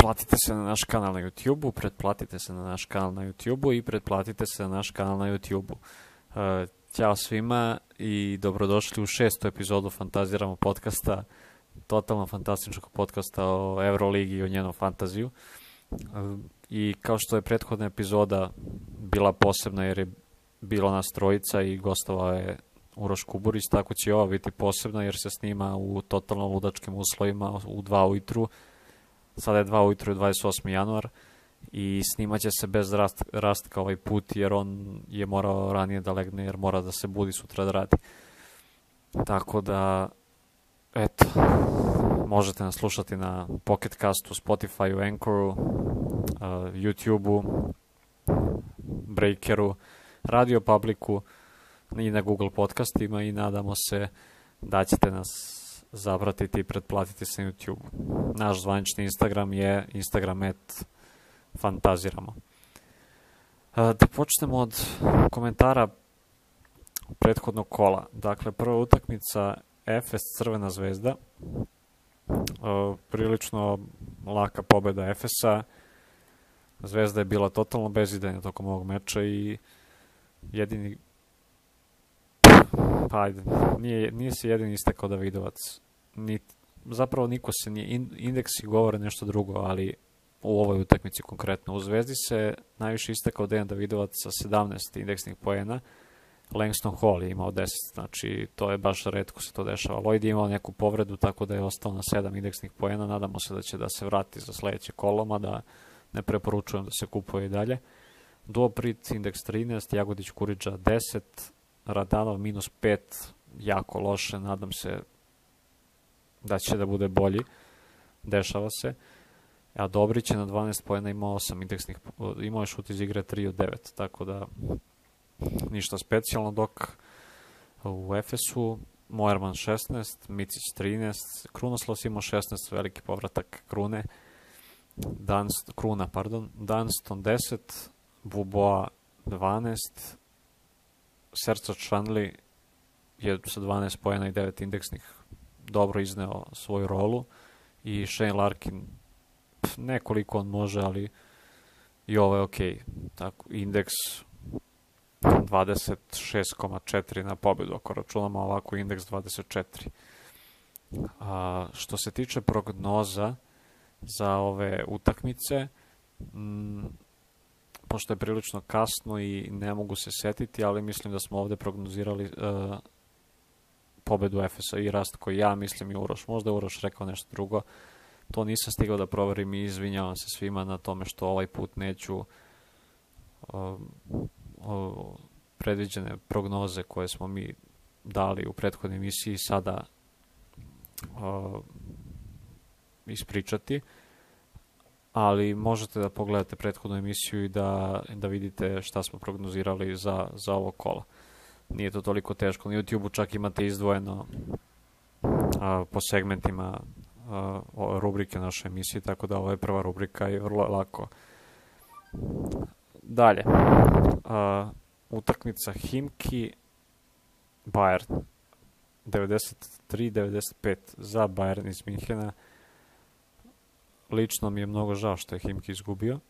pretplatite se na naš kanal na YouTube-u, pretplatite se na naš kanal na YouTube-u i pretplatite se na naš kanal na YouTube-u. Uh, ćao svima i dobrodošli u šestu epizodu Fantaziramo podcasta, totalno fantastičnog podcasta o Euroligi i o njenom fantaziju. Uh, I kao što je prethodna epizoda bila posebna jer je bilo nas trojica i gostovao je Uroš Kuburis, tako će i ova biti posebna jer se snima u totalno ludačkim uslovima u dva ujutru. Sada je dva ujutru 28. januar i snimaće se bez rast, rastka ovaj put jer on je morao ranije da legne jer mora da se budi sutra da radi. Tako da, eto, možete nas slušati na Pocket Castu, Spotify, Anchoru, uh, YouTubeu, Breakeru, Radio Publicu i na Google podcastima i nadamo se da ćete nas zapratiti i pretplatiti se na YouTube. Naš zvanični Instagram je Instagram at fantaziramo. Da počnemo od komentara prethodnog kola. Dakle, prva utakmica Efes Crvena zvezda. Prilično laka pobeda Efesa. Zvezda je bila totalno bezidanja tokom ovog meča i jedini pa ajde, nije, nije se jedini istekao Davidovac. Ni, zapravo niko se nije, indeksi govore nešto drugo, ali u ovoj utakmici konkretno. U Zvezdi se najviše istekao Dejan Davidovac sa 17 indeksnih poena, Langston Hall je imao 10, znači to je baš redko se to dešava. Lloyd je imao neku povredu, tako da je ostao na 7 indeksnih poena, nadamo se da će da se vrati za sledeće koloma, da ne preporučujem da se kupuje i dalje. Duoprit, indeks 13, Jagodić Kuriđa 10, Radanov minus 5, jako loše, nadam se da će da bude bolji, dešava se. A Dobrić je na 12 pojena imao 8 indeksnih, imao je šut iz igre 3 od 9, tako da ništa specijalno, dok u Efesu Moerman 16, Micić 13, Krunoslavs imao 16, veliki povratak Krune, Danst, Kruna, pardon, Dunston 10, Buboa 12, Serca Čanli je sa 12 pojena i 9 indeksnih dobro izneo svoju rolu i Shane Larkin nekoliko on može, ali i ovo je okej. Okay. Tako, indeks 26,4 na pobedu, ako računamo ovako indeks 24. A, što se tiče prognoza za ove utakmice, m, pošto je prilično kasno i ne mogu se setiti, ali mislim da smo ovde prognozirali uh, pobedu Efesa i rast koji ja mislim i Uroš. Možda je Uroš rekao nešto drugo. To nisam stigao da proverim i izvinjavam se svima na tome što ovaj put neću uh, uh, predviđene prognoze koje smo mi dali u prethodnoj emisiji sada uh, ispričati. Uh, ali možete da pogledate prethodnu emisiju i da, da vidite šta smo prognozirali za, za ovo kola. Nije to toliko teško. Na YouTube-u čak imate izdvojeno a, po segmentima a, rubrike naše emisije, tako da ovo je prva rubrika i vrlo lako. Dalje. A, utakmica Himki Bayern 93-95 za Bayern iz Minhena lično mi je mnogo žao što je Himki izgubio,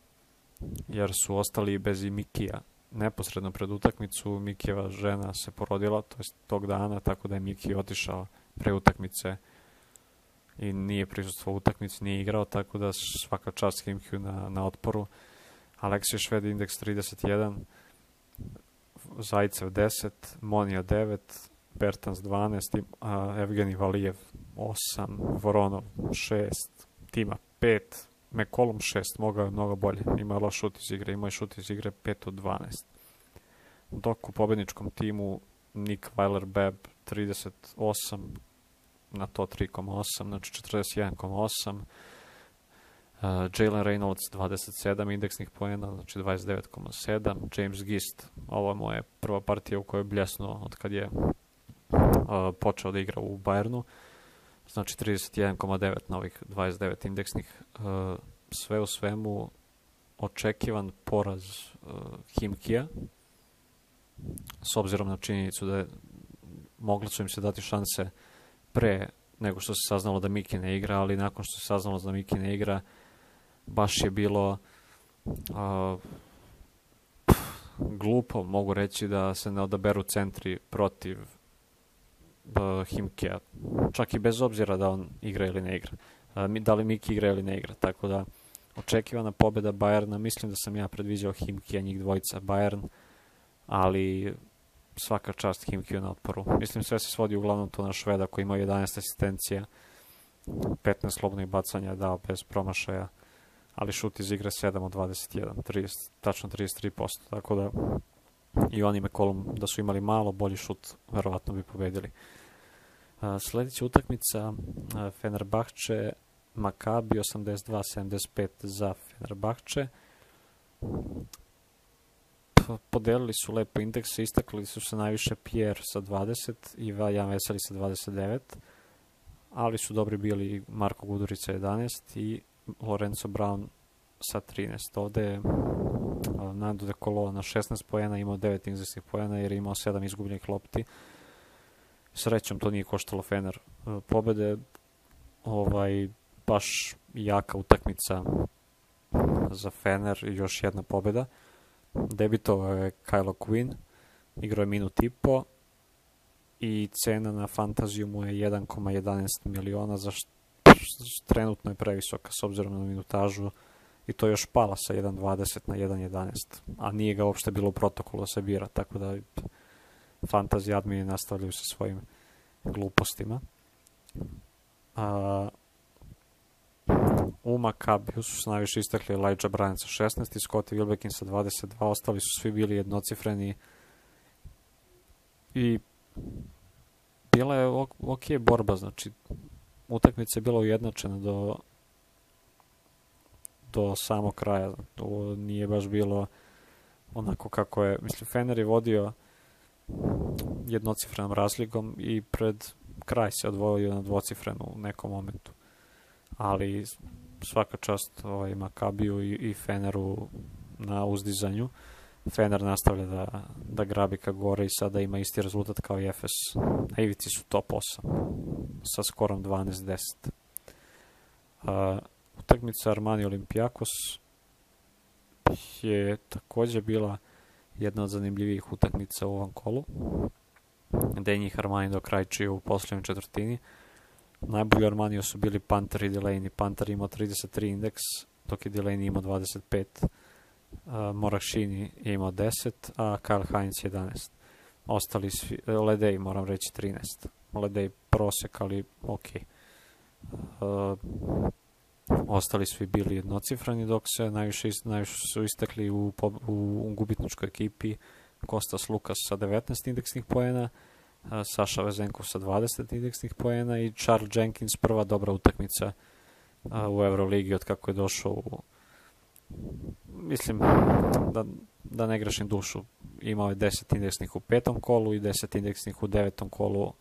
jer su ostali bez i Mikija. Neposredno pred utakmicu Mikijeva žena se porodila, to je tog dana, tako da je Miki otišao pre utakmice i nije prisustvo utakmici, nije igrao, tako da svaka čast Himkiju na, na otporu. Aleksija Šved indeks 31, Zajcev 10, Monija 9, Bertans 12, a Evgeni Valijev 8, Voronov 6, Tima 5, McCollum 6, mogao je mnogo bolje. Ima loš šut iz igre, ima je šut iz igre 5 od 12. Dok u pobedničkom timu Nick Weiler-Beb 38 na to 3,8, znači 41,8. Uh, Jalen Reynolds 27 indeksnih poena, znači 29,7. James Gist, ovo je moja prva partija u kojoj je bljesno od kad je uh, počeo da igra u Bayernu znači 31,9 na ovih 29 indeksnih. Uh, sve u svemu očekivan poraz uh, Himkija, s obzirom na činjenicu da je, mogli su im se dati šanse pre nego što se saznalo da Miki ne igra, ali nakon što se saznalo da Miki ne igra, baš je bilo uh, glupo, mogu reći da se ne odaberu centri protiv Himkea, čak i bez obzira da on igra ili ne igra. Da li Miki igra ili ne igra, tako da očekivana pobeda Bayerna, mislim da sam ja predviđao Himkija, njih dvojica Bayern, ali svaka čast Himkiju na otporu. Mislim sve se svodi uglavnom to na Šveda koji ima 11 asistencija, 15 slobodnih bacanja dao bez promašaja, ali šut iz igre 7 od 21, 30, tačno 33%, tako da i oni kolom da su imali malo bolji šut, verovatno bi pobedili. Sledeća utakmica Fenerbahče Makabi 82-75 za Fenerbahče podelili su lepo indekse, istakli su se najviše Pierre sa 20 i Vajan Veseli sa 29, ali su dobri bili Marko Gudurica 11 i Lorenzo Brown sa 13. Ovde je Nando de Colo na 16 pojena imao 9 izvesnih pojena jer je imao 7 izgubljenih lopti. Srećom to nije koštalo Fener. E, pobede ovaj baš jaka utakmica za Fener i još jedna pobeda. Debitovao je Kylo Quinn, igrao je minut i po i cena na fantaziju mu je 1,11 miliona, za što trenutno je previsoka s obzirom na minutažu i to još pala sa 1.20 na 1.11, a nije ga uopšte bilo u protokolu da se bira, tako da fantasy admini nastavljaju sa svojim glupostima. A, u Makabiju su se najviše istakli Elijah Bryant sa 16 i Scottie Wilbekin sa 22, ostali su svi bili jednocifreni i bila je ok borba, znači utakmica je bila ujednačena do do samog kraja. To nije baš bilo onako kako je, mislim, Fener je vodio jednocifrenom razlikom i pred kraj se odvojio na dvocifrenu u nekom momentu. Ali svaka čast ovaj, Makabiju i, i Feneru na uzdizanju. Fener nastavlja da, da grabi ka gore i sada ima isti rezultat kao i Efes. Na ivici su top 8 sa skorom 12-10. Uh, utakmica Armani Olimpijakos je takođe bila jedna od zanimljivijih utakmica u ovom kolu, gde je njih Armani dokrajčio u poslednjoj četvrtini. Najbolji Armanio su bili Panter i Delaney. Panter imao 33 indeks, dok je Delaney imao 25. Uh, Morakšini je imao 10, a Kyle Heinz 11. Ostali svi, Ledej moram reći 13. Ledej prosek, ali ok. Uh, ostali svi bili jednocifrani, dok se najviše, najviše su istekli u, u, gubitničkoj ekipi Kostas Lukas sa 19 indeksnih poena, uh, Saša Vezenkov sa 20 indeksnih poena i Charles Jenkins prva dobra utakmica uh, u Euroligi od kako je došao u mislim da, da ne grešim dušu imao je 10 indeksnih u petom kolu i 10 indeksnih u devetom kolu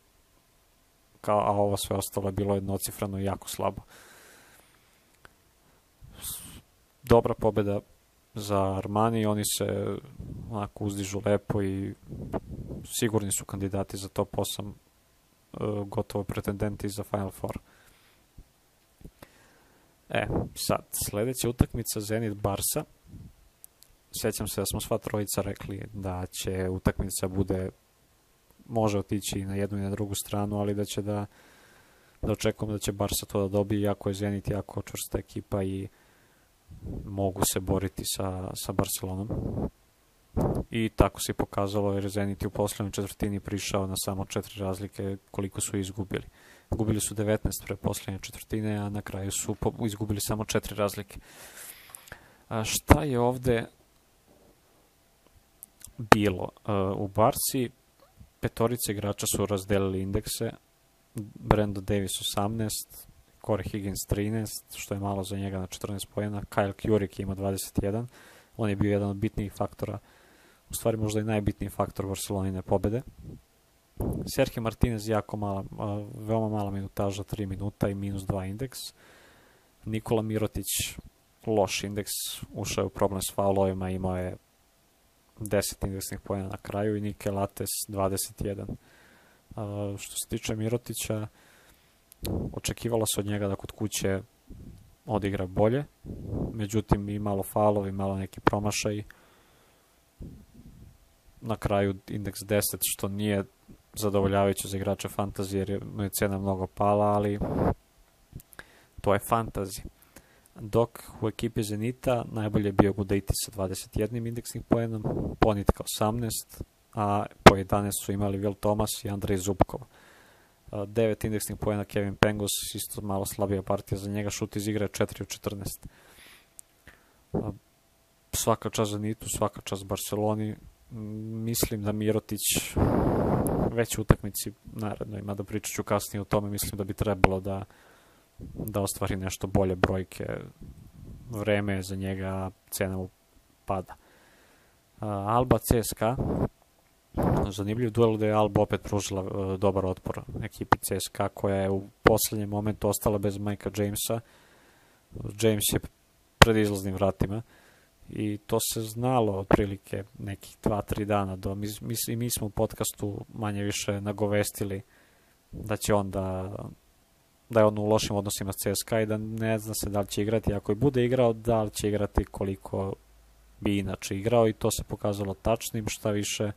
kao, a ovo sve ostalo je bilo jednocifrano i jako slabo. Dobra pobeda za Armani, oni se onako uzdižu lepo i sigurni su kandidati za top 8 e, gotovo pretendenti za Final Four. E, sad, sledeća utakmica Zenit Barsa. Sećam se da smo sva trojica rekli da će utakmica bude može otići na jednu i na drugu stranu, ali da će da da očekujemo da će Barca to da dobije, iako je Zenit jako čvrsta ekipa i mogu se boriti sa, sa Barcelonom. I tako se pokazalo jer Zenit je u poslednjoj četvrtini prišao na samo četiri razlike koliko su izgubili. Gubili su 19 pre poslednje četvrtine, a na kraju su izgubili samo četiri razlike. A šta je ovde bilo? u Barci petorice igrača su razdelili indekse, Brando Davis 18, Corey Higgins 13, što je malo za njega na 14 pojena, Kyle Kurik ima 21, on je bio jedan od bitnijih faktora, u stvari možda i najbitniji faktor Barcelonine pobede. Sergio Martinez jako mala, veoma mala minutaža, 3 minuta i minus 2 indeks. Nikola Mirotić loš indeks, ušao je u problem s faulovima, imao je 10 indeksnih pojena na kraju i Nike Lates 21. A, što se tiče Mirotića, očekivalo se od njega da kod kuće odigra bolje, međutim i malo falovi, malo neki promašaj. Na kraju indeks 10, što nije zadovoljavajuće za igrača fantazije, jer je cena mnogo pala, ali to je fantazija dok u ekipi Zenita najbolje je bio Gudaitis sa 21 indeksnim poenom, Ponitka 18, a po 11 su imali Will Thomas i Andrej Zubkov. 9 indeksnih poena Kevin Pengos, isto malo slabija partija za njega, šut iz igre 4 od 14. Svaka čast Zenitu, svaka čast Barceloni. Mislim da Mirotić već u utakmici naredno ima da pričat ću kasnije o tome, mislim da bi trebalo da da ostvari nešto bolje brojke. Vreme za njega, cena mu pada. Alba CSKA, zanimljiv duel gde je Alba opet pružila uh, dobar otpor ekipi CSKA koja je u poslednjem momentu ostala bez Majka Jamesa. James je pred izlaznim vratima i to se znalo otprilike nekih 2-3 dana do mi, mi, mi smo u podcastu manje više nagovestili da će on da da je on u lošim odnosima s CSKA i da ne zna se da li će igrati. Ako i bude igrao, da li će igrati koliko bi inače igrao i to se pokazalo tačnim, šta više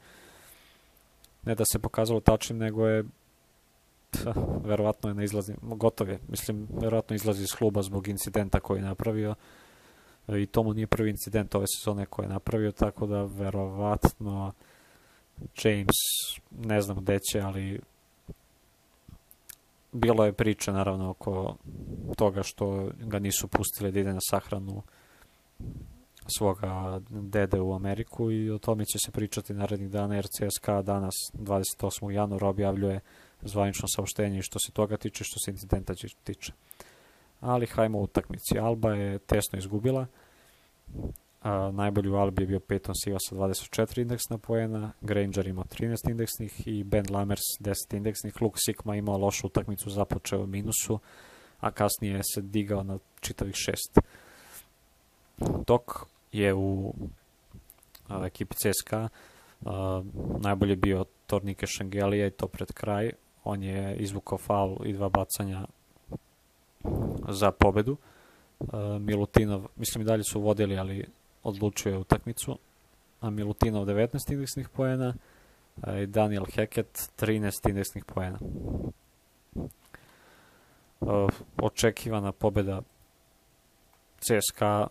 ne da se pokazalo tačnim, nego je verovatno je na izlazi, gotov je, mislim, verovatno izlazi iz kluba zbog incidenta koji je napravio. I to mu nije prvi incident ove sezone koje je napravio, tako da verovatno James ne znam gde će, ali bilo je priče naravno oko toga što ga nisu pustili da ide na sahranu svoga dede u Ameriku i o tome će se pričati narednih dana jer CSKA danas 28. januara objavljuje zvanično saopštenje što se toga tiče, što se incidenta tiče. Ali hajmo u utakmici. Alba je tesno izgubila. A, najbolji u Albi je bio Peyton Siva sa 24 indeksna poena, Granger imao 13 indeksnih i Ben Lammers 10 indeksnih. Luke Sikma imao lošu utakmicu, započeo u minusu, a kasnije se digao na čitavih 6 Tok je u a, ekipi CSKA a, najbolje bio Tornike Šangelija i to pred kraj. On je izvukao faul i dva bacanja za pobedu. A, Milutinov, mislim i dalje su vodili, ali odlučio je utakmicu. A Milutinov 19 indeksnih poena i Daniel Hackett 13 indeksnih poena. očekivana pobeda CSKA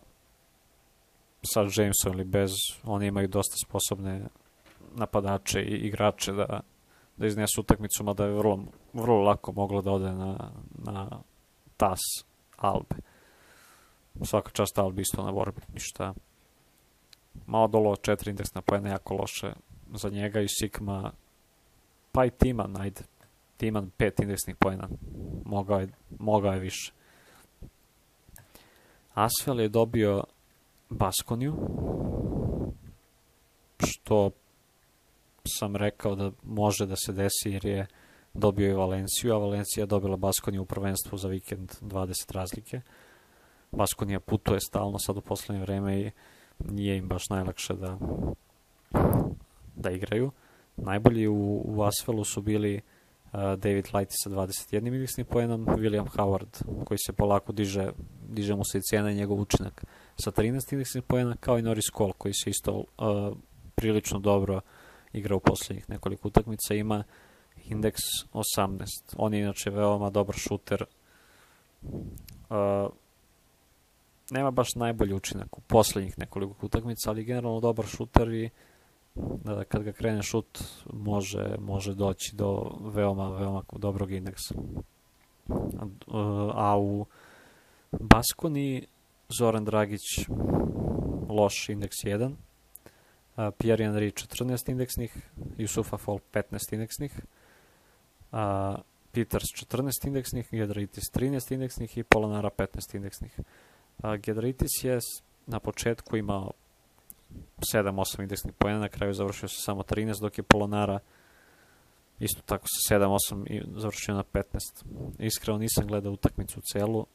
sa Jamesom ili bez, oni imaju dosta sposobne napadače i igrače da, da iznesu utakmicu, mada je vrlo, vrlo lako moglo da ode na, na tas Albe. Svaka čast Albi isto na borbi, ništa malo dolo 4 indeksna pojena jako loše za njega i Sigma pa i Timan, ajde. Timan 5 indeksnih pojena. Mogao je, mogao je više. Asfel je dobio Baskoniju, što sam rekao da može da se desi jer je dobio i Valenciju, a Valencija dobila Baskoniju u prvenstvu za vikend 20 razlike. Baskonija putuje stalno sad u poslednje vreme i nije im baš najlakše da, da igraju. Najbolji u, u Asfelu su bili uh, David Lighty sa 21 indeksnim poenom, William Howard koji se polako diže, diže mu se i cijena i njegov učinak sa 13 indeksnih poena, kao i Norris Cole koji se isto uh, prilično dobro igra u poslednjih nekoliko utakmica, ima indeks 18. On je inače veoma dobar šuter. Uh, nema baš najbolji učinak u poslednjih nekoliko utakmica, ali generalno dobar šuter i da kad ga krene šut može, može doći do veoma, veoma dobrog indeksa. A u Baskoni Zoran Dragić loš indeks 1, Pierre Henry 14 indeksnih, Jusufa Fall 15 indeksnih, a Peters 14 indeksnih, Gedraitis 13 indeksnih. I Polonara 15 indeksnih. Gedritis je na početku imao 7-8 indeksnih pojena, na kraju završio se samo 13, dok je Polonara isto tako sa 7-8 i završio na 15. Iskreno nisam gledao utakmicu celu,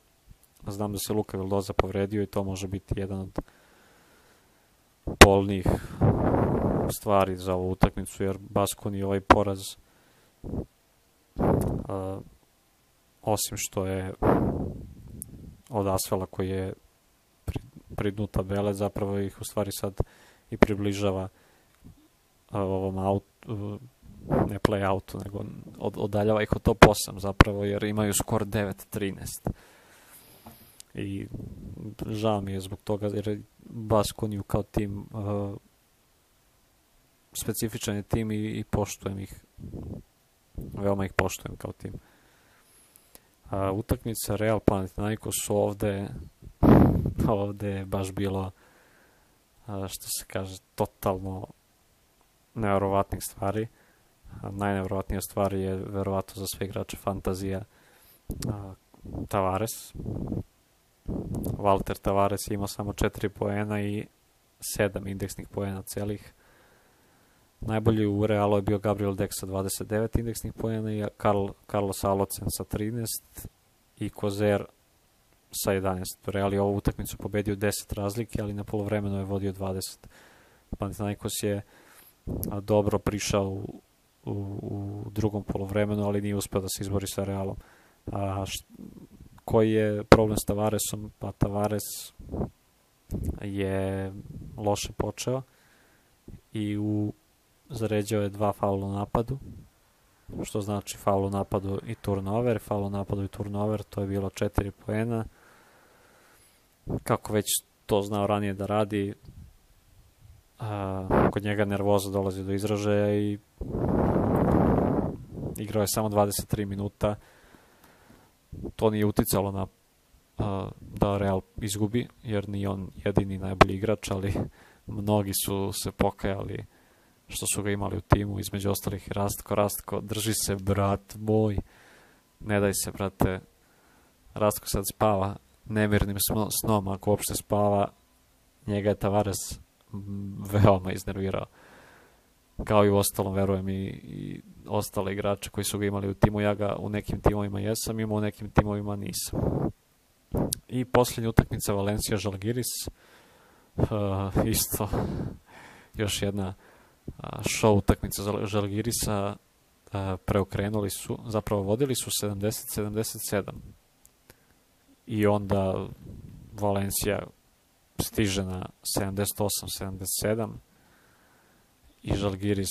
znam da se Luka Vildoza povredio i to može biti jedan od polnih stvari za ovu utakmicu, jer Baskon i ovaj poraz uh, osim što je od Asfela koji je pridnu tabele, zapravo ih u stvari sad i približava ovom autu, ne play outu, nego od, odaljava ih od top 8 zapravo, jer imaju skor 9-13. I žao mi je zbog toga, jer Baskoniju kao tim uh, specifičan je tim i, i poštujem ih. Veoma ih poštujem kao tim. A, utakmica Real Panathinaikos ovde ovde je baš bilo a, što se kaže totalno nevjerovatnih stvari. A, najnevjerovatnija stvar je verovatno za sve igrače fantazija a, Tavares. Walter Tavares je imao samo 4 poena i 7 indeksnih poena celih. Najbolji u Realu je bio Gabriel Deck sa 29 indeksnih pojena i Karl, Carlos Alocen sa 13 i Kozer sa 11. Real je ovu utakmicu pobedio 10 razlike, ali na polovremenu je vodio 20. Panathinaikos je dobro prišao u, u, u drugom polovremenu, ali nije uspeo da se izbori sa Realom. A, št, koji je problem s Tavaresom? Pa Tavares je loše počeo i u zaređao je dva faula u napadu, što znači faul u napadu i turnover, faul u napadu i turnover, to je bilo 4 poena. Kako već to znao ranije da radi, a, kod njega nervoza dolazi do izražaja i igrao je samo 23 minuta. To nije uticalo na a, da Real izgubi, jer nije on jedini najbolji igrač, ali mnogi su se pokajali što su ga imali u timu, između ostalih Rastko, Rastko, drži se brat moj, ne daj se brate, Rastko sad spava nemirnim snom, ako uopšte spava, njega je Tavares veoma iznervirao. Kao i u ostalom, verujem, i, i ostale igrače koji su ga imali u timu. Ja ga u nekim timovima jesam, imao u nekim timovima nisam. I posljednja utakmica Valencija Žalgiris. Uh, isto još jedna show utakmica Žalgirisa preokrenuli su, zapravo vodili su 70-77 i onda Valencija stiže na 78-77 i Žalgiris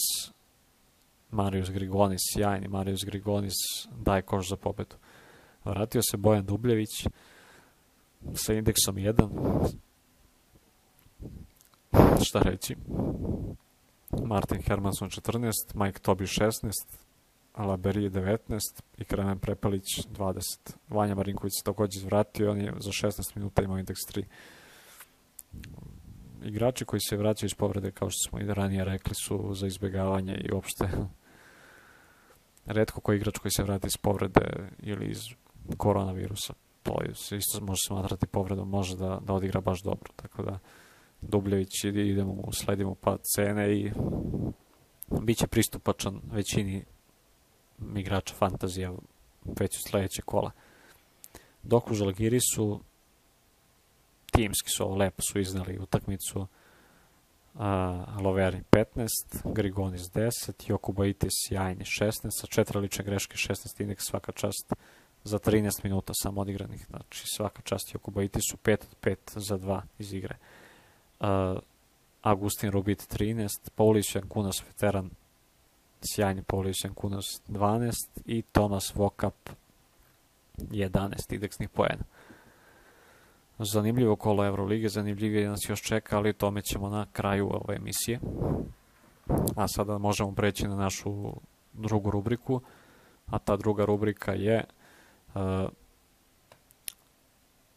Marius Grigonis, sjajni Marius Grigonis daje koš za pobedu. Vratio se Bojan Dubljević sa indeksom 1 šta reći Martin Hermanson 14, Mike Tobi 16, Alaberi 19 i Kremen Prepelić 20. Vanja Marinković se takođe izvratio, on je za 16 minuta imao indeks 3. Igrači koji se vraćaju iz povrede, kao što smo i ranije rekli, su za izbjegavanje i uopšte redko koji igrač koji se vrati iz povrede ili iz koronavirusa, to se isto može smatrati povredom, može da, da odigra baš dobro, tako da Dubljević idemo, sledimo pad cene i bit će pristupačan većini igrača fantazija već u sledeće kola. Dok u Žalgirisu timski su lepo su iznali utakmicu uh, Loveri 15, Grigonis 10, Jokubaitis sjajni 16, sa četiri lične greške 16 indeks svaka čast za 13 minuta samo odigranih. Znači svaka čast Jokubaitisu 5 od 5 za 2 iz igre. Uh, Agustin Rubit 13, Paulić Jankunas veteran, sjajni Paulić Jankunas 12 i Tomas Vokap 11 indeksnih poena. Zanimljivo kolo Evrolige, zanimljivije nas još čeka, ali tome ćemo na kraju ove emisije. A sada možemo preći na našu drugu rubriku, a ta druga rubrika je uh,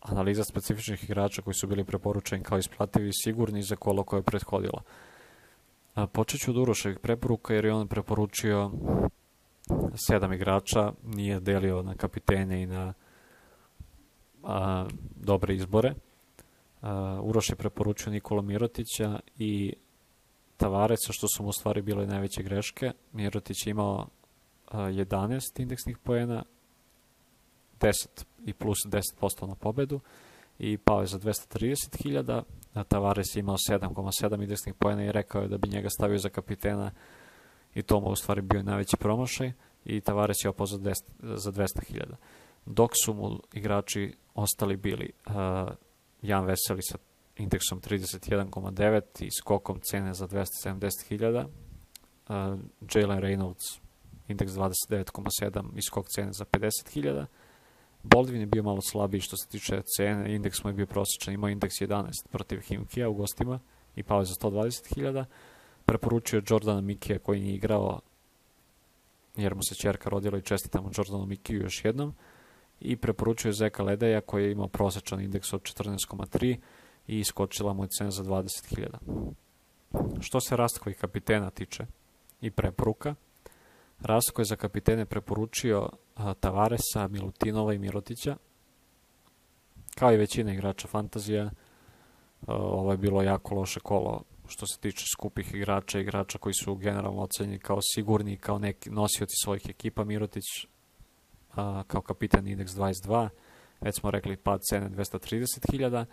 analiza specifičnih igrača koji su bili preporučeni kao isplativi i sigurni za kolo koje je prethodilo. Počet ću od Uroševih preporuka jer je on preporučio sedam igrača, nije delio na kapitene i na a, dobre izbore. A, Uroš je preporučio Nikola Mirotića i Tavareca, što su mu u stvari bile najveće greške. Mirotić je imao a, 11 indeksnih poena, 10 i plus 10% na pobedu i pao je za 230.000, a Tavares je imao 7,7 indeksnih pojena i rekao je da bi njega stavio za kapitena i to mu u stvari bio najveći promašaj i Tavares je opao za, za 200.000. Dok su mu igrači ostali bili uh, Jan Veseli sa indeksom 31,9 i skokom cene za 270.000, uh, Jalen Reynolds indeks 29,7 i skok cene za 50.000, Boldvin je bio malo slabiji što se tiče cene, indeks mu je bio prosječan, imao indeks 11 protiv Himkija u gostima i pao je za 120.000. Preporučio Jordana Mikija koji nije igrao jer mu se čerka rodila i čestitamo Jordanu Mikiju još jednom. I preporučio Zeka Ledeja koji je imao prosječan indeks od 14,3 i iskočila mu je cena za 20.000. Što se Rastkovih kapitena tiče i preporuka, Rastko je za kapitene preporučio Tavaresa, Milutinova i Mirotića. Kao i većina igrača fantazija, ovo je bilo jako loše kolo što se tiče skupih igrača, igrača koji su generalno ocenjeni kao sigurni, kao neki nosioci svojih ekipa. Mirotić kao kapitan indeks 22, već smo rekli pad cene 230.000,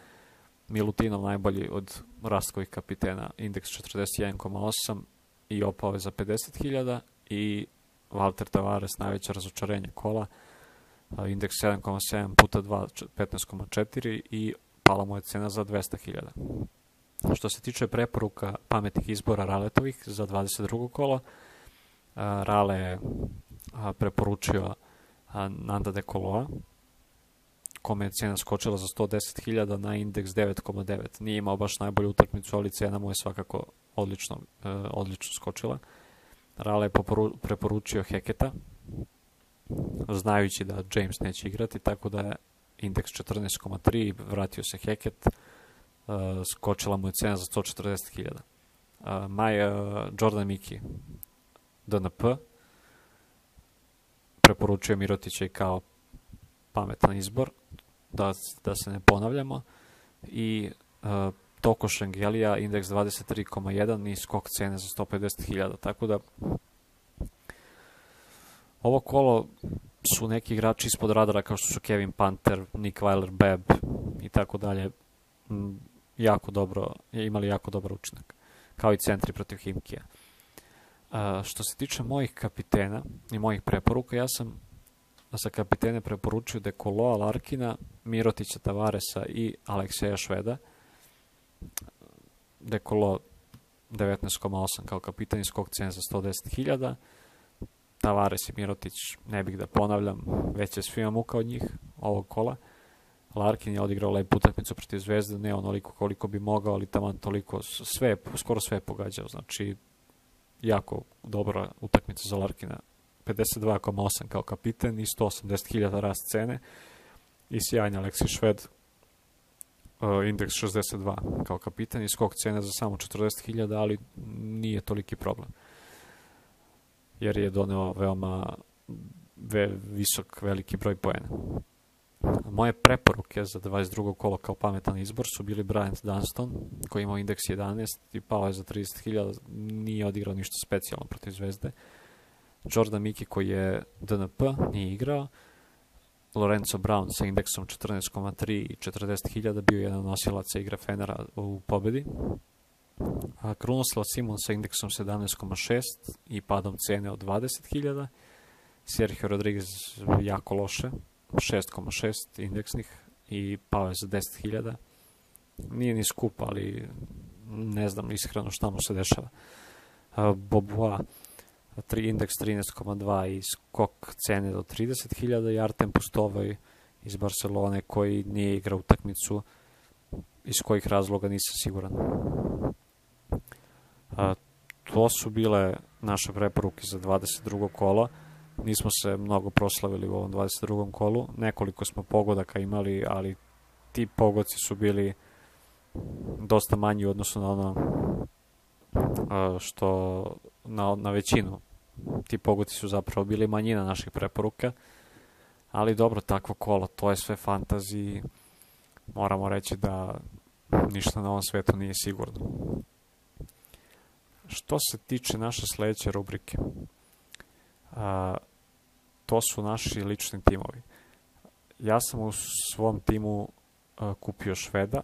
Milutinov najbolji od rastkovih kapitena, indeks 41,8 i opao je za 50.000 i Walter Tavares najveće razočarenje kola, indeks 7,7 puta 2, 15,4 i pala mu je cena za 200.000. Što se tiče preporuka pametnih izbora Raletovih za 22. kolo, Rale je preporučio Nanda de Koloa, kome je cena skočila za 110.000 na indeks 9,9. Nije imao baš najbolju utakmicu, ali cena mu je svakako odlično, e, odlično skočila. Rale je preporučio Heketa, znajući da James neće igrati, tako da je indeks 14,3 vratio se Heket, uh, skočila mu je cena za 140.000. Uh, Maj uh, Jordan Miki, DNP, preporučuje Mirotića i kao pametan izbor, da, da se ne ponavljamo, i uh, Toko Šengelija, indeks 23,1 i skok cene za 150.000. Tako da ovo kolo su neki igrači ispod radara kao što su Kevin Panter, Nick Weiler, Beb i tako dalje jako dobro, imali jako dobar učinak. Kao i centri protiv Himkija. Što se tiče mojih kapitena i mojih preporuka, ja sam za kapitene preporučio Dekoloa, Larkina, Mirotića, Tavaresa i Alekseja Šveda. Dekolo 19,8 kao kapitan iz kog cena za 110.000. Tavares i Mirotić, ne bih da ponavljam, već je svima muka od njih ovog kola. Larkin je odigrao lepu utakmicu protiv Zvezde, ne onoliko koliko bi mogao, ali taman toliko, sve, skoro sve je pogađao, znači jako dobra utakmica za Larkina. 52,8 kao kapiten i 180.000 rast cene i sjajni Aleksi Šved uh, indeks 62 kao kapitan i skok cene za samo 40.000, ali nije toliki problem. Jer je doneo veoma ve, visok, veliki broj poena. Moje preporuke za 22. kolo kao pametan izbor su bili Bryant Dunston, koji imao indeks 11 i pao je za 30.000, nije odigrao ništa specijalno protiv Zvezde. Jordan Miki koji je DNP, nije igrao. Lorenzo Brown sa indeksom 14,3 i 40.000 bio jedan nosilaca igre Fenera u pobedi. A Krunoslav Simon sa indeksom 17,6 i padom cene od 20.000. Sergio Rodriguez jako loše, 6,6 indeksnih i pao je za 10.000. Nije ni skup, ali ne znam iskreno šta mu se dešava. Boboa, tri, indeks 13,2 i skok cene do 30.000 i Artem Pustovoj iz Barcelone koji nije igrao utakmicu iz kojih razloga nisam siguran. A, to su bile naše preporuke za 22. kola nismo se mnogo proslavili u ovom 22. kolu. Nekoliko smo pogodaka imali, ali ti pogodci su bili dosta manji u odnosu na ono što na, na većinu. Ti pogodci su zapravo bili manjina naših preporuka. Ali dobro, takvo kolo, to je sve fantazi. Moramo reći da ništa na ovom svetu nije sigurno. Što se tiče naše sledeće rubrike, a, to su naši lični timovi. Ja sam u svom timu a, kupio Šveda.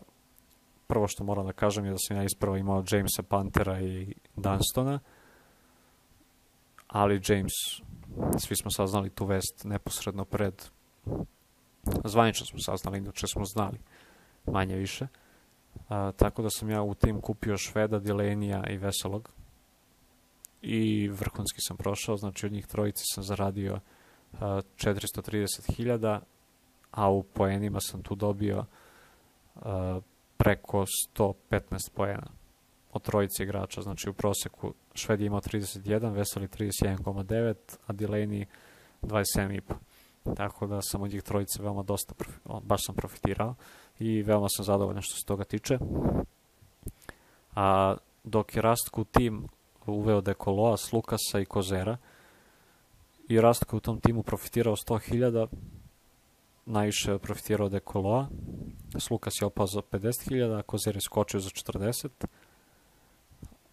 Prvo što moram da kažem je da sam ja ispravo imao Jamesa Pantera i Dunstona, ali James, svi smo saznali tu vest neposredno pred Zvanično smo saznali, inače smo znali manje više. A, tako da sam ja u tim kupio Šveda, Dilenija i Veselog. I vrhunski sam prošao, znači od njih trojice sam zaradio 430.000, a u poenima sam tu dobio preko 115 poena od trojice igrača, znači u proseku Šved je imao 31, Veseli 31,9, a Delaney 27,5. Tako da sam od njih trojice veoma dosta, baš sam profitirao i veoma sam zadovoljan što se toga tiče. A dok je Rastku tim uveo Dekoloa, Lukasa i Kozera i Rastku u tom timu profitirao 100.000, najviše profitirao Dekoloa, Slukas je opao za 50.000, a Kozer je skočio za 40.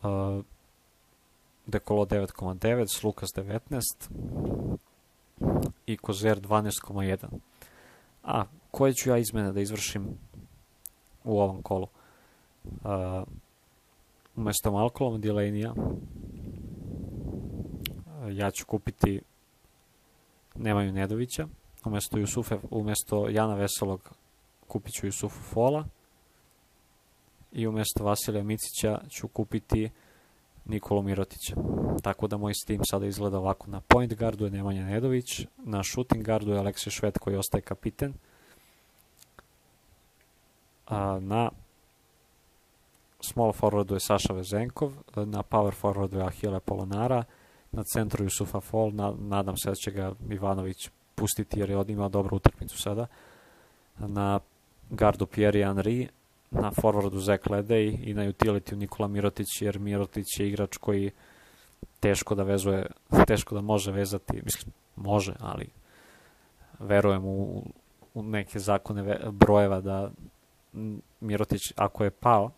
Uh, Dekolo 9,9, Slukas 19 i Kozer 12,1. A koje ću ja izmene da izvršim u ovom kolu? Uh, umesto Malcolm Delaney-a ja ću kupiti Nemaju Nedovića, umesto, Jusufe, umesto Jana Veselog kupit ću Jusufu Fola i umesto Vasilija Micića ću kupiti Nikolu Mirotića. Tako da moj Steam sada izgleda ovako. Na point guardu je Nemanja Nedović, na shooting guardu je Aleksej Šved koji ostaje kapiten, a na small forwardu je Saša Vezenkov, na power forwardu je Ahile Polonara, na centru Jusufa Fol, na, nadam se da će ga Ivanović pustiti jer je od imao dobru utakmicu sada. Na gardu Pierre Henry, na forwardu Zach Ledej i na utility Nikola Mirotić, jer Mirotić je igrač koji teško da vezuje, teško da može vezati, mislim, može, ali verujem u, u neke zakone brojeva da Mirotić, ako je pao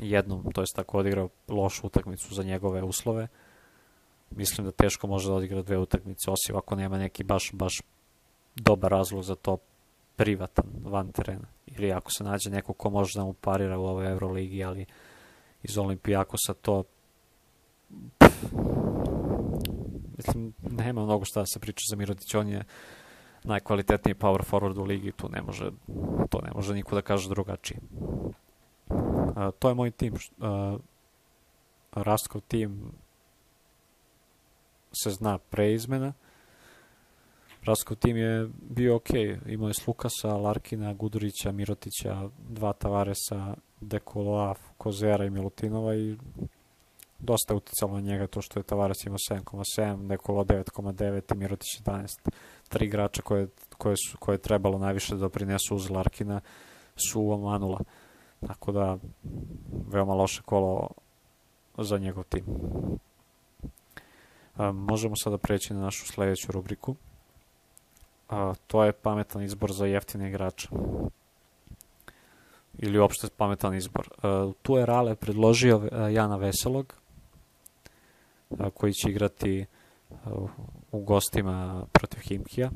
jednom, to jest tako odigrao lošu utakmicu za njegove uslove, mislim da teško može da odigra dve utakmice, osim ako nema neki baš, baš dobar razlog za to privatan van terena. Ili ako se nađe neko ko može da mu parira u ovoj Euroligi, ali iz Olimpijakosa to pff, mislim, nema mnogo šta da se priča za Mirodić, on je najkvalitetniji power forward u ligi, tu ne može, to ne može niko da kaže drugačije. Uh, to je moj tim. Uh, Rastkov tim se zna pre izmena. Raskov tim je bio ok, imao je Slukasa, Larkina, Gudurića, Mirotića, dva Tavaresa, Dekoloa, Kozera i Milutinova i dosta uticalo na njega to što je Tavares imao 7,7, Dekolo 9,9 i Mirotić 11. Tri igrača koje, koje, su, koje je trebalo najviše da doprinesu uz Larkina su omanula. Tako da, veoma loše kolo za njegov tim. A, možemo sada preći na našu sledeću rubriku. A, to je pametan izbor za jeftine igrače. Ili uopšte pametan izbor. A, tu je Rale predložio a, Jana Veselog, koji će igrati a, u gostima protiv Himkija.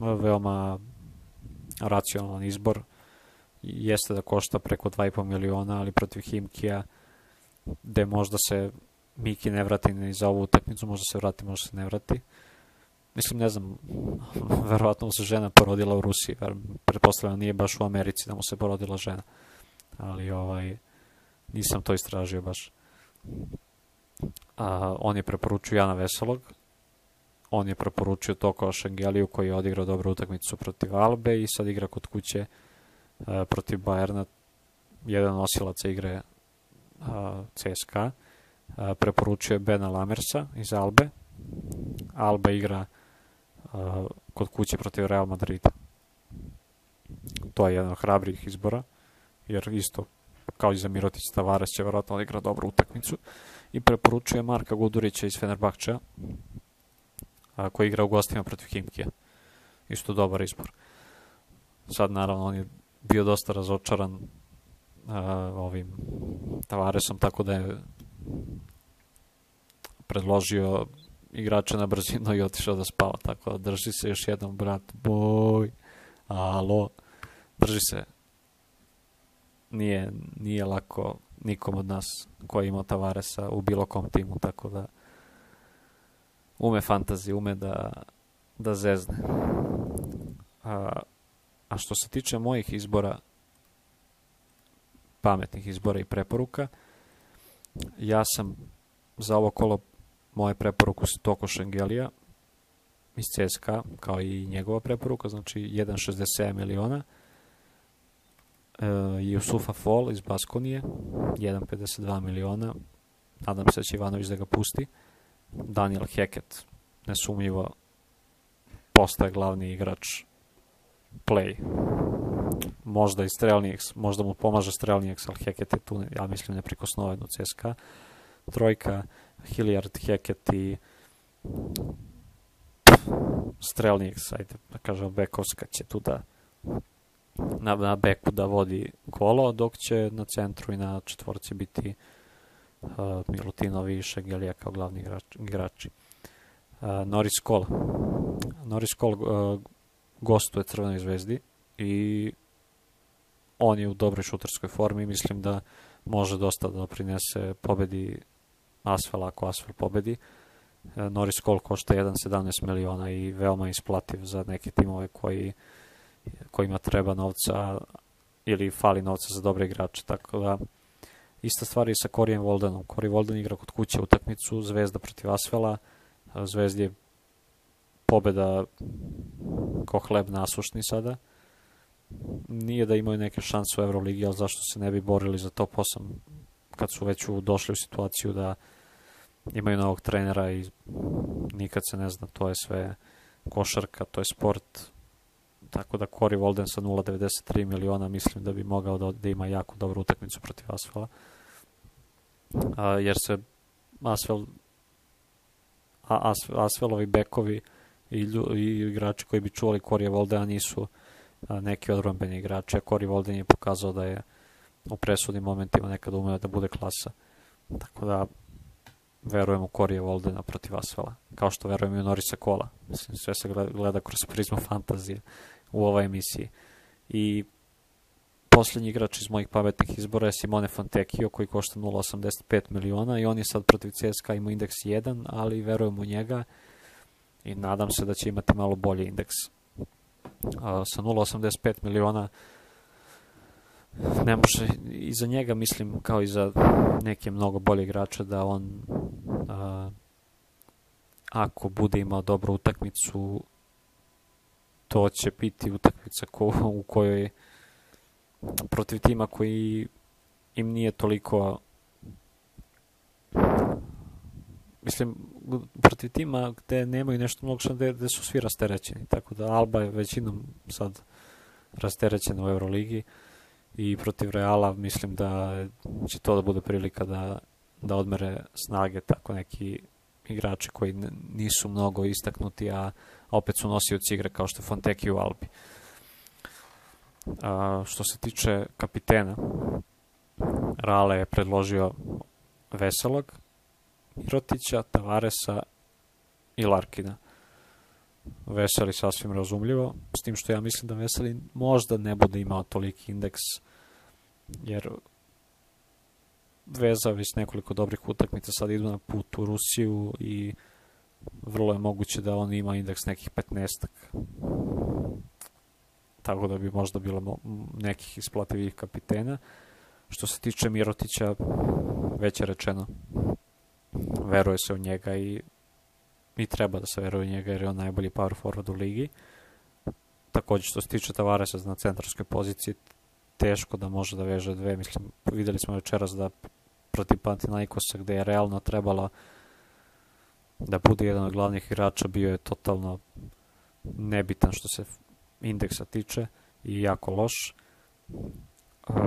Veoma racionalan izbor. Jeste da košta preko 2,5 miliona, ali protiv Himkija gde možda se Miki ne vrati ni za ovu utakmicu, možda se vrati, možda se ne vrati. Mislim, ne znam, verovatno mu se žena porodila u Rusiji, pretpostavljam nije baš u Americi da mu se porodila žena. Ali ovaj, nisam to istražio baš. A, on je preporučio Jana Veselog, on je preporučio Toko Šengeliju koji je odigrao dobru utakmicu protiv Albe i sad igra kod kuće a, protiv Bajerna, jedan nosilaca igre a, CSKA preporučuje Bena Lamersa iz Albe. Alba igra kod kuće protiv Real Madrida. To je jedan od hrabrih izbora, jer isto kao i za Mirotić Tavares će verovatno odigra dobru utakmicu i preporučuje Marka Gudurića iz Fenerbahča koji igra u gostima protiv Himkija. Isto dobar izbor. Sad naravno on je bio dosta razočaran a, ovim Tavaresom, tako da je predložio igrača na brzinu i otišao da spava. Tako da drži se još jednom, brat, boj, alo, drži se. Nije, nije lako nikom od nas koji ima Tavaresa u bilo kom timu, tako da ume fantazi, ume da, da zezne. A, a što se tiče mojih izbora, pametnih izbora i preporuka, ja sam za ovo kolo moje preporuku se Toko Šengelija iz CSKA, kao i njegova preporuka, znači 1,67 miliona. E, Jusufa Fall iz Baskonije, 1,52 miliona. Nadam se da će Ivanović da ga pusti. Daniel Heket, nesumljivo, postaje glavni igrač play. Možda i Strelnijeks, možda mu pomaže Strelnijeks, ali Heket je tu, ja mislim, neprikosnovan u CSKA. Trojka, Hilliard, Heket i Strelnijeks, ajde da kažem, Bekovska će tu da na, na beku da vodi kolo, dok će na centru i na četvorci biti uh, Milutinov i Šegelija kao glavni igrač, igrači. Uh, Norris Cole. Norris Cole uh, gostuje Crvenoj zvezdi i on je u dobroj šuterskoj formi i mislim da može dosta da prinese pobedi Asfel ako Asfel pobedi. Uh, Norris Cole košta 1,17 miliona i veoma isplativ za neke timove koji kojima treba novca ili fali novca za dobre igrače, tako da ista stvar i sa Korijem Voldenom. Kori Volden igra kod kuće utakmicu, Zvezda protiv Asvela, Zvezdi je pobeda ko hleb nasušni sada. Nije da imaju neke šanse u Euroligi, ali zašto se ne bi borili za top 8 kad su već došli u situaciju da imaju novog trenera i nikad se ne zna, to je sve košarka, to je sport, tako da Cory Walden sa 0,93 miliona mislim da bi mogao da, da ima jako dobru utakmicu protiv Asfela. A, jer se Asfel a, As, Asfelovi bekovi i, i igrači koji bi čuvali Corey Waldena nisu a, neki odrombeni igrači, a Corey Walden je pokazao da je u presudnim momentima nekad umeo da bude klasa. Tako da verujem u Korije Voldena protiv Asfela, kao što verujem i u Norisa Kola. Mislim, sve se gleda, gleda kroz prizmu fantazije u ovoj emisiji. I poslednji igrač iz mojih pametnih izbora je Simone Fontecchio koji košta 0,85 miliona i on je sad protiv CSKA ima indeks 1, ali verujem u njega i nadam se da će imati malo bolji indeks. A, sa 0,85 miliona ne može, i za njega mislim kao i za neke mnogo bolje igrače da on a, ako bude imao dobru utakmicu to će biti utakmica ko, u kojoj protiv tima koji im nije toliko mislim protiv tima gde nemaju nešto mnogo što gde, gde su svi rasterećeni tako da Alba je većinom sad rasterećena u Euroligi i protiv Reala mislim da će to da bude prilika da, da odmere snage tako neki igrači koji nisu mnogo istaknuti, a opet su nosioci igre kao što je Fonteki u Albi. A, što se tiče kapitena, Rale je predložio Veselog, Mirotića, Tavaresa i Larkina. Veseli sasvim razumljivo, s tim što ja mislim da Veseli možda ne bude imao toliki indeks, jer Veza već nekoliko dobrih utakmica sad idu na put u Rusiju i vrlo je moguće da on ima indeks nekih 15 tako da bi možda bilo nekih isplativih kapitena. Što se tiče Mirotića, već je rečeno, veruje se u njega i, i treba da se veruje u njega jer je on najbolji power forward u ligi. Takođe što se tiče Tavaresa na centarskoj poziciji, teško da može da veže dve. Mislim, videli smo večeras da protiv Panathinaikosa gde je realno trebalo da bude jedan od glavnih igrača, bio je totalno nebitan što se indeksa tiče i jako loš.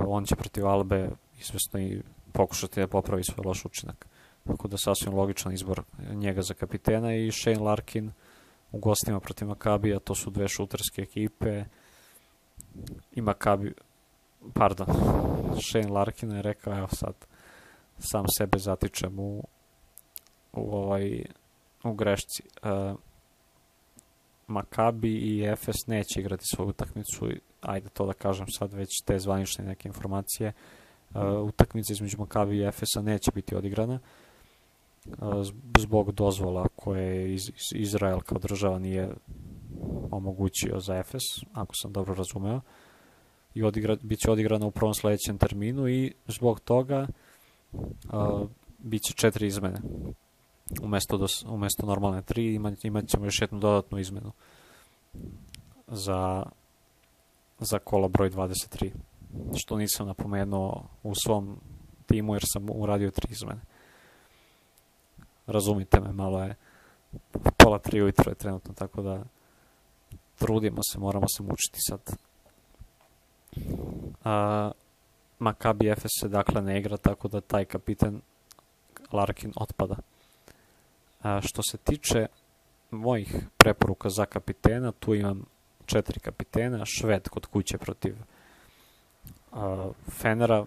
On će protiv Albe izvesno i pokušati da popravi svoj loš učinak. Tako da sasvim logičan izbor njega za kapitena i Shane Larkin u gostima protiv Makabija, to su dve šuterske ekipe i Makabi, pardon, Shane Larkin je rekao, evo sad, sam sebe zatičem u, u ovaj u grešci. Uh, Makabi i Efes neće igrati svoju utakmicu, ajde to da kažem sad već te zvanične neke informacije. Uh, utakmica između Makabi i Efesa neće biti odigrana uh, zbog dozvola koje iz, iz Izrael kao država nije omogućio za Efes, ako sam dobro razumeo. I odigra, bit će odigrano u prvom sledećem terminu i zbog toga uh, bit će četiri izmene. Umesto, dos, umesto normalne tri imat, imat ćemo još jednu dodatnu izmenu za, za kola broj 23. Što nisam napomenuo u svom timu jer sam uradio tri izmene. Razumite me, malo je pola tri ujutro je trenutno, tako da trudimo se, moramo se mučiti sad. A, Maccabi Efes se dakle ne igra, tako da taj kapiten Larkin otpada. A, što se tiče mojih preporuka za kapitena, tu imam četiri kapitena, Šved kod kuće protiv a, Fenera,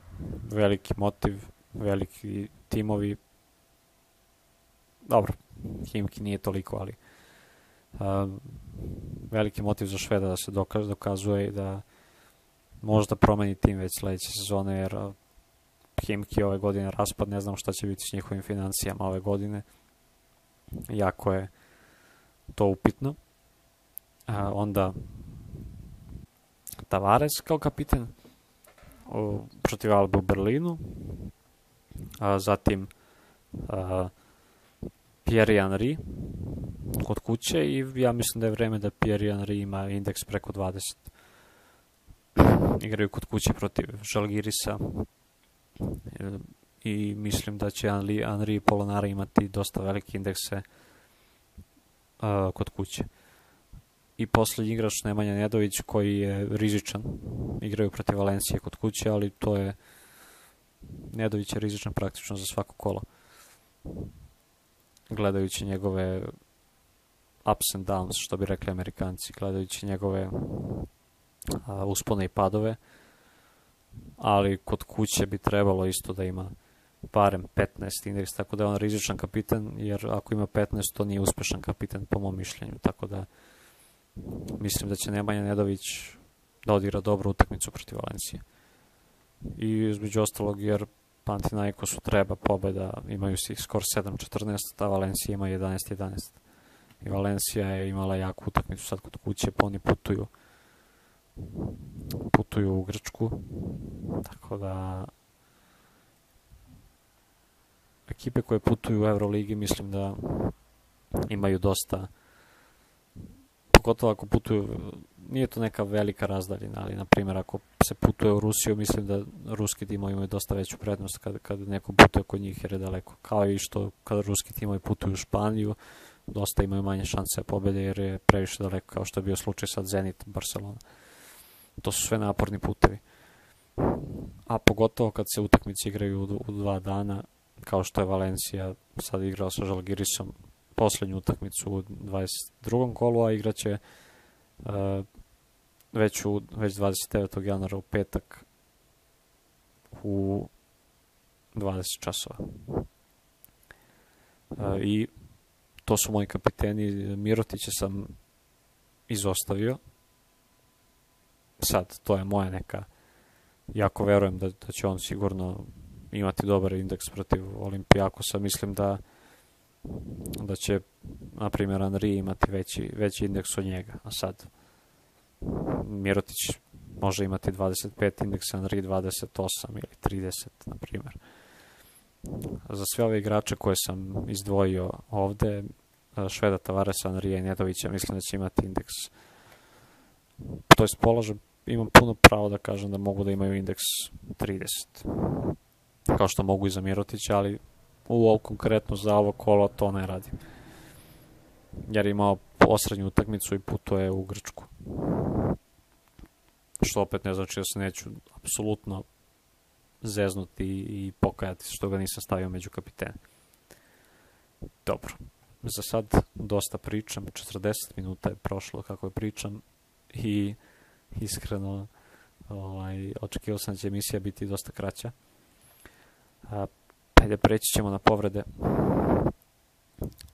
veliki motiv, veliki timovi, dobro, Himki nije toliko, ali a, veliki motiv za Šveda da se dokaz, dokazuje i da možda promeni tim već sledeće sezone, jer Himki ove godine raspad, ne znam šta će biti s njihovim financijama ove godine. Jako je to upitno. A, onda Tavares kao kapiten protiv Alba u Berlinu. A, zatim a, Pierre Henry kod kuće i ja mislim da je vreme da Pierre Henry ima indeks preko 20. Igraju kod kuće protiv Žalgirisa i mislim da će Henry, Henry i Polonara imati dosta velike indekse uh, kod kuće. I poslednji igrač Nemanja Nedović koji je rizičan. Igraju protiv Valencije kod kuće, ali to je Nedović je rizičan praktično za svako kolo gledajući njegove ups and downs, što bi rekli amerikanci, gledajući njegove a, uspone i padove, ali kod kuće bi trebalo isto da ima barem 15 indeks, tako da je on rizičan kapitan, jer ako ima 15, to nije uspešan kapitan po mom mišljenju, tako da mislim da će Nemanja Nedović da odigra dobru utakmicu protiv Valencije. I između ostalog, jer Panathinaikosu treba pobeda, imaju si skor 7-14, a Valencija ima 11-11. I Valencija je imala jaku utakmicu sad kod kuće, pa oni putuju putuju u Grčku, tako da ekipe koje putuju u Euroligi mislim da imaju dosta pogotovo ako putuju nije to neka velika razdaljina, ali na primjer ako se putuje u Rusiju, mislim da ruski timovi imaju dosta veću prednost kad, kad neko putuje kod njih jer je daleko. Kao i što kada ruski timovi putuju u Španiju, dosta imaju manje šanse pobede jer je previše daleko, kao što je bio slučaj sad Zenit, Barcelona. To su sve naporni putevi. A pogotovo kad se utakmice igraju u, u dva dana, kao što je Valencija sad igrala sa Žalgirisom poslednju utakmicu u 22. kolu, a igraće uh, već, u, već 29. januara u petak u 20 časova. Uh, I to su moji kapiteni. Mirotića sam izostavio. Sad, to je moja neka... Jako verujem da, da će on sigurno imati dobar indeks protiv Olimpijakosa. Mislim da da će, na primjer, Anri imati veći, veći indeks od njega. A sad, Mirotić može imati 25 indeksa, Anri 28 ili 30, na primjer. Za sve ove igrače koje sam izdvojio ovde, Šveda Tavaresa, Anrija i Nedovića, mislim da će imati indeks to je položaj, imam puno pravo da kažem da mogu da imaju indeks 30. Kao što mogu i za Mirotića, ali u ovo konkretno za ovo kolo to ne radim. Jer imao posrednju utakmicu i putuje u Grčku. Što opet ne znači da se neću apsolutno zeznuti i pokajati što ga nisam stavio među kapitene. Dobro. Za sad dosta pričam, 40 minuta je prošlo kako je pričam i iskreno ovaj, očekivao sam da će emisija biti dosta kraća. A, Ajde, preći ćemo na povrede.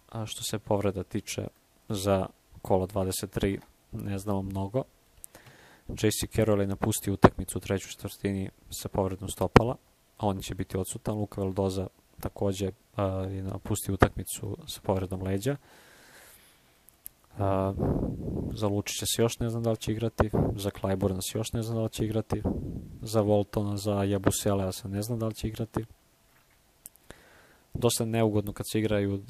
A što se povreda tiče za kolo 23, ne znamo mnogo. JC Carroll je napustio utakmicu u trećoj četvrtini sa povredom stopala, on će biti odsutan. Luka Veldoza takođe a, je napustio utakmicu sa povredom leđa. A, za Lučića se još ne znam da li će igrati, za Klajborna se još ne znam da li će igrati, za Voltona, za Jabuselea se ne znam da li će igrati. Dosta neugodno kad se igraju uh,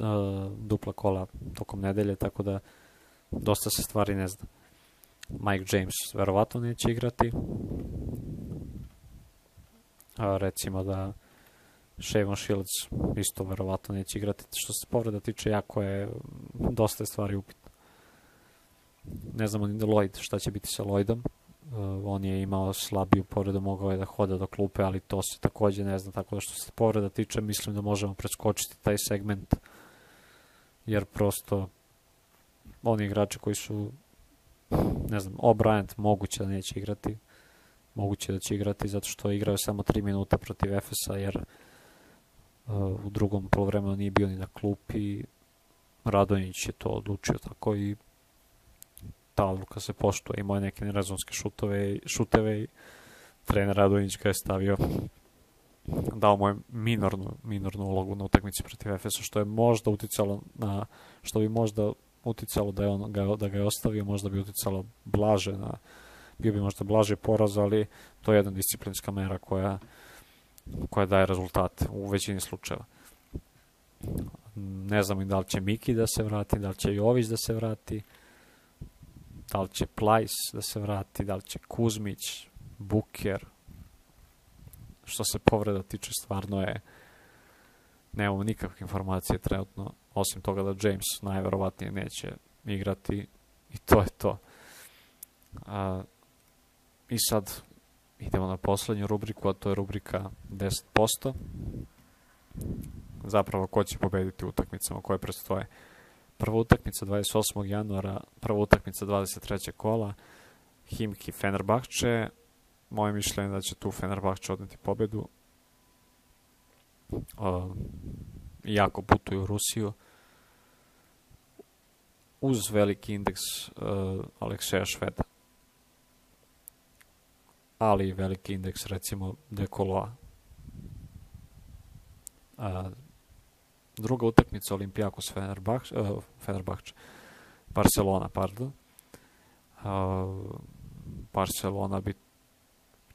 dupla kola tokom nedelje, tako da dosta se stvari ne zna. Mike James verovatno neće igrati. A, recimo da Shavon Shields isto verovatno neće igrati. Što se povreda tiče, jako je dosta stvari upitno. Ne znamo ni Lloyd šta će biti sa Lloydom. Uh, on je imao slabiju povredu, mogao je da hoda do klupe, ali to se takođe ne zna, tako da što se povreda tiče, mislim da možemo preskočiti taj segment, jer prosto oni igrači koji su ne znam, O'Brien moguće da neće igrati, moguće da će igrati zato što igrao samo 3 minuta protiv Efesa, jer uh, u drugom polovremenu nije bio ni na klupi, Radonjić je to odlučio tako i ta odluka se poštuje, imao je neke nerazumske šutove, šuteve i trener Radonjić ga je stavio dao mu je minornu, minornu ulogu na utakmici protiv Efesa, što je možda uticalo na, što bi možda uticalo da, je on, ga, da ga je ostavio, možda bi uticalo blaže na, bio bi možda blaže poraz, ali to je jedna disciplinska mera koja, koja daje rezultate u većini slučajeva. Ne znam i da li će Miki da se vrati, da li će Jović da se vrati, da li će Plajs da se vrati, da li će Kuzmić, Buker, što se povreda tiče, stvarno je nemamo nikakve informacije trenutno, osim toga da James najverovatnije neće igrati i to je to. A, I sad idemo na poslednju rubriku, a to je rubrika 10%. Zapravo, ko će pobediti u utakmicama koje predstoje. Prva utakmica 28. januara, prva utakmica 23. kola, Himki Fenerbahče. Moje mišljenje da će tu Fenerbahče odneti pobedu. Uh, jako putuju u Rusiju. Uz veliki indeks uh, Alekseja Šveda. Ali veliki indeks recimo Dekoloa. Uh, druga utakmica Olimpijakos Fenerbahče, uh, Fenerbahče, Barcelona, pardon. Uh, Barcelona bi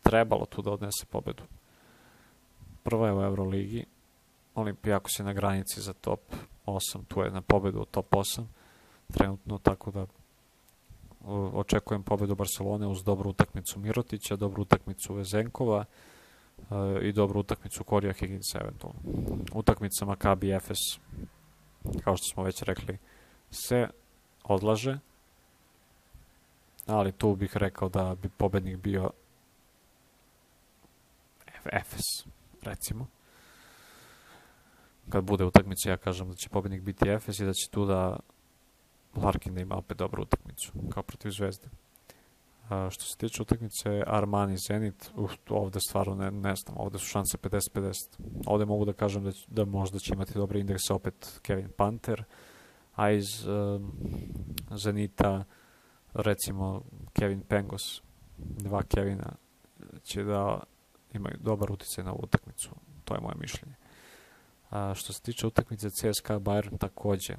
trebalo tu da odnese pobedu. Prva je u Euroligi, Olimpijakos je na granici za top 8, tu je na pobedu od top 8 trenutno, tako da očekujem pobedu Barcelone uz dobru utakmicu Mirotića, dobru utakmicu Vezenkova i dobru utakmicu Korija Higginsa eventualno. Utakmica Maccabi Efes, kao što smo već rekli, se odlaže, ali tu bih rekao da bi pobednik bio Efes, recimo kad bude utakmica, ja kažem da će pobednik biti Efes i da će tu da Larkin da ima opet dobru utakmicu, kao protiv Zvezde. A, što se tiče utakmice Armani Zenit, uf, ovde stvarno ne, ne znam, ovde su šanse 50-50. Ovde mogu da kažem da, da možda će imati dobre indekse opet Kevin Panter, a iz um, Zenita recimo Kevin Pengos, dva Kevina će da imaju dobar uticaj na ovu utakmicu. To je moje mišljenje. A, što se tiče utakmice CSKA Bayern takođe.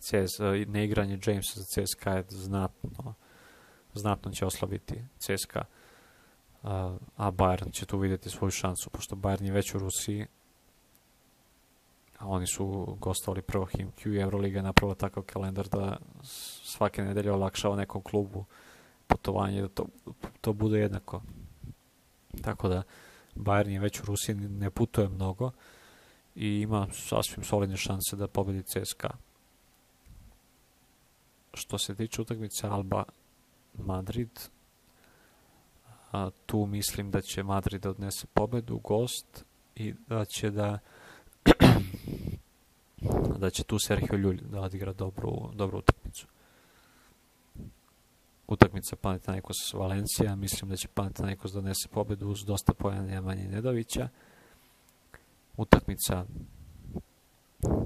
CS, neigranje Jamesa za CSKA je znatno, znatno će oslabiti CSKA. A, Bayern će tu videti svoju šansu, pošto Bayern je već u Rusiji, a oni su gostovali prvo HimQ i Euroliga je napravila takav kalendar da svake nedelje olakšava nekom klubu putovanje da to, to bude jednako. Tako da Bayern je već u Rusiji, ne putuje mnogo, i ima sasvim solidne šanse da pobedi CSKA. Što se tiče utakmice Alba Madrid, a, tu mislim da će Madrid da odnese pobedu, gost i da će da da će tu Sergio Ljulj da odigra dobru, dobru utakmicu. Utakmica Panathinaikos Valencija, mislim da će Panathinaikos da donese pobedu uz dosta pojena Nemanje Nedovića utakmica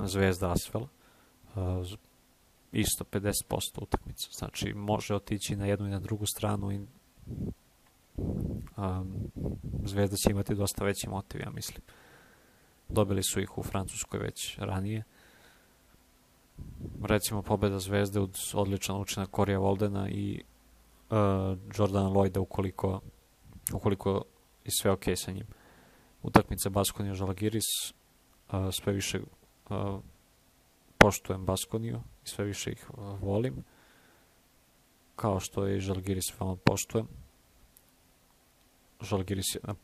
Zvezda Asvel, uh, isto 50% utakmica, znači može otići na jednu i na drugu stranu i um, Zvezda će imati dosta veći motiv, ja mislim. Dobili su ih u Francuskoj već ranije. recimo pobeda Zvezde uz odličan učinak Korija Voldena i uh, Jordana Lloyda ukoliko, ukoliko je sve ok sa njim. Utakmica Baskonija Žalagiris uh, sve više uh, poštujem Baskoniju i sve više ih uh, volim kao što je i Žalgiris veoma poštujem. Žalgiris je na,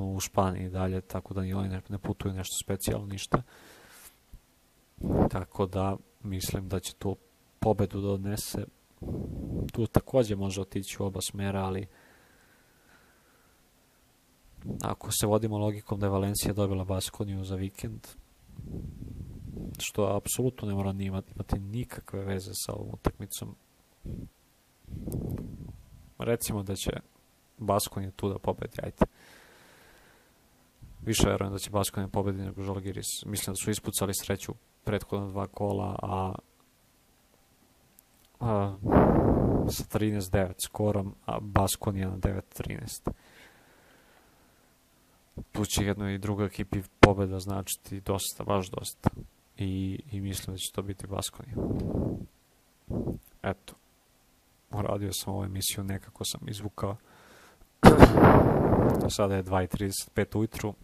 u Španiji dalje, tako da ni oni ne, ne putuju nešto specijalno, ništa. Tako da mislim da će tu pobedu da odnese. Tu takođe može otići u oba smera, ali ako se vodimo logikom da je Valencija dobila Baskoniju za vikend, što apsolutno ne mora imati, nikakve veze sa ovom utakmicom, recimo da će Baskonija tu da pobedi, ajte. Više verujem da će Baskonija pobedi nego Žalgiris. Mislim da su ispucali sreću prethodna dva kola, a, a sa 13-9 skorom, a Baskonija na 9-13. Tu će jednoj i drugoj ekipi pobeda značiti dosta, baš dosta. I, i mislim da će to biti Baskonija. Eto, uradio sam ovu emisiju, nekako sam izvukao. Sada je 2.35 ujutru.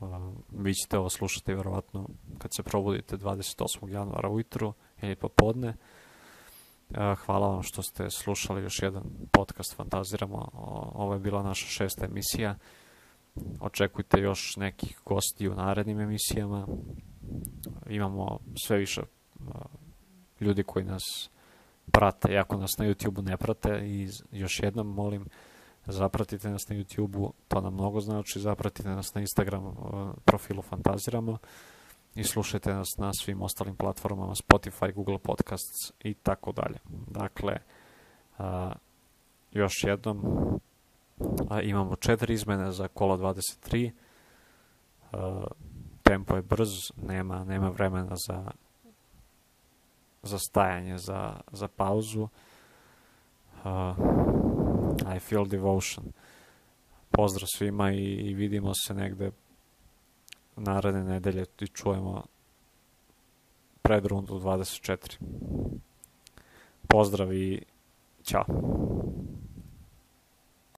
Uh, vi ćete ovo slušati verovatno kad se probudite 28. januara ujutru ili popodne. Uh, hvala vam što ste slušali još jedan podcast Fantaziramo. Ovo je bila naša šesta emisija. Očekujte još nekih gosti u narednim emisijama. Imamo sve više ljudi koji nas prate, ako nas na YouTube-u ne prate i još jednom molim zapratite nas na YouTube-u, to nam mnogo znači, zapratite nas na Instagram profilu Fantaziramo i slušajte nas na svim ostalim platformama Spotify, Google Podcasts i tako dalje. Dakle, još jednom a, imamo četiri izmene za kola 23 a, tempo je brz, nema, nema vremena za za stajanje, za, za pauzu. Uh, I feel devotion. Pozdrav svima i, i vidimo se negde naredne nedelje i čujemo pred rundu 24. Pozdrav i ćao.